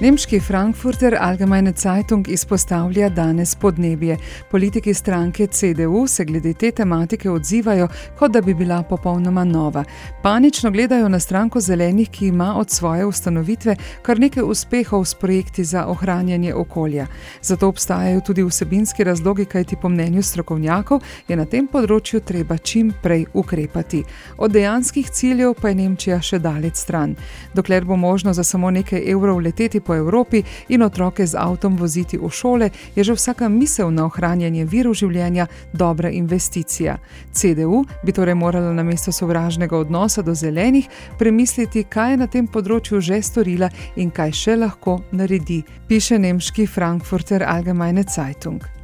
Nemški Frankfurter Allgemeine Zeitung izpostavlja danes podnebje. Politiki stranke CDU se glede te tematike odzivajo, kot da bi bila popolnoma nova. Panično gledajo na stranko zelenih, ki ima od svoje ustanovitve kar nekaj uspehov s projekti za ohranjanje okolja. Zato obstajajo tudi vsebinski razlogi, kajti po mnenju strokovnjakov je na tem področju treba čim prej ukrepati. Od dejanskih ciljev pa je Nemčija še daleč stran. Dokler bo možno za samo nekaj evrov leteti po Evropi in otroke z avtom voziti v šole, je že vsaka misel na ohranjanje virov življenja dobra investicija. CDU bi torej morala namesto sovražnega odnosa do zelenih premisliti, kaj je na tem področju že storila in kaj še lahko naredi, piše nemški Frankfurter Allgemeine Zeitung.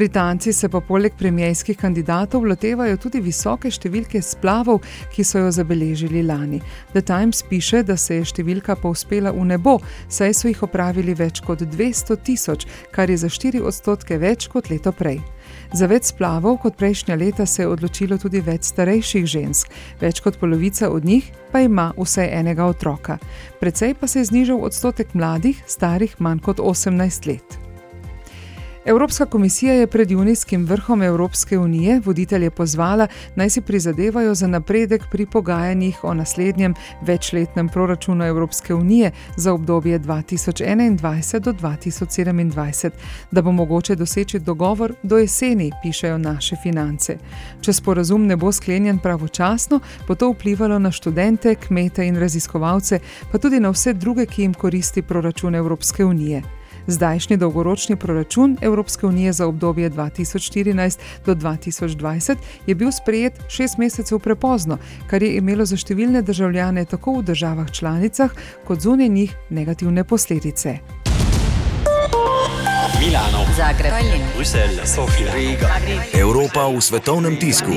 Britanci se pa poleg premijskih kandidatov lotevajo tudi visoke številke splavov, ki so jo zabeležili lani. The Times piše, da se je številka povzpela v nebo, saj so jih opravili več kot 200 tisoč, kar je za 4 odstotke več kot leto prej. Za več splavov kot prejšnja leta se je odločilo tudi več starejših žensk, več kot polovica od njih pa ima vsaj enega otroka. Predvsej pa se je znižal odstotek mladih, starih manj kot 18 let. Evropska komisija je pred junijskim vrhom Evropske unije voditelje pozvala, naj si prizadevajo za napredek pri pogajanjih o naslednjem večletnem proračunu Evropske unije za obdobje 2021 do 2027, da bo mogoče doseči dogovor do jeseni, pišejo naše finance. Če sporazum ne bo sklenjen pravočasno, bo to vplivalo na študente, kmete in raziskovalce, pa tudi na vse druge, ki jim koristi proračun Evropske unije. Zdajšnji dolgoročni proračun Evropske unije za obdobje 2014 do 2020 je bil sprejet šest mesecev prepozno, kar je imelo za številne državljane tako v državah članicah kot zunaj njih negativne posledice. Milano, Zagreb, Tallinn, Bruselj, Sofija, Riga. Evropa v svetovnem tisku.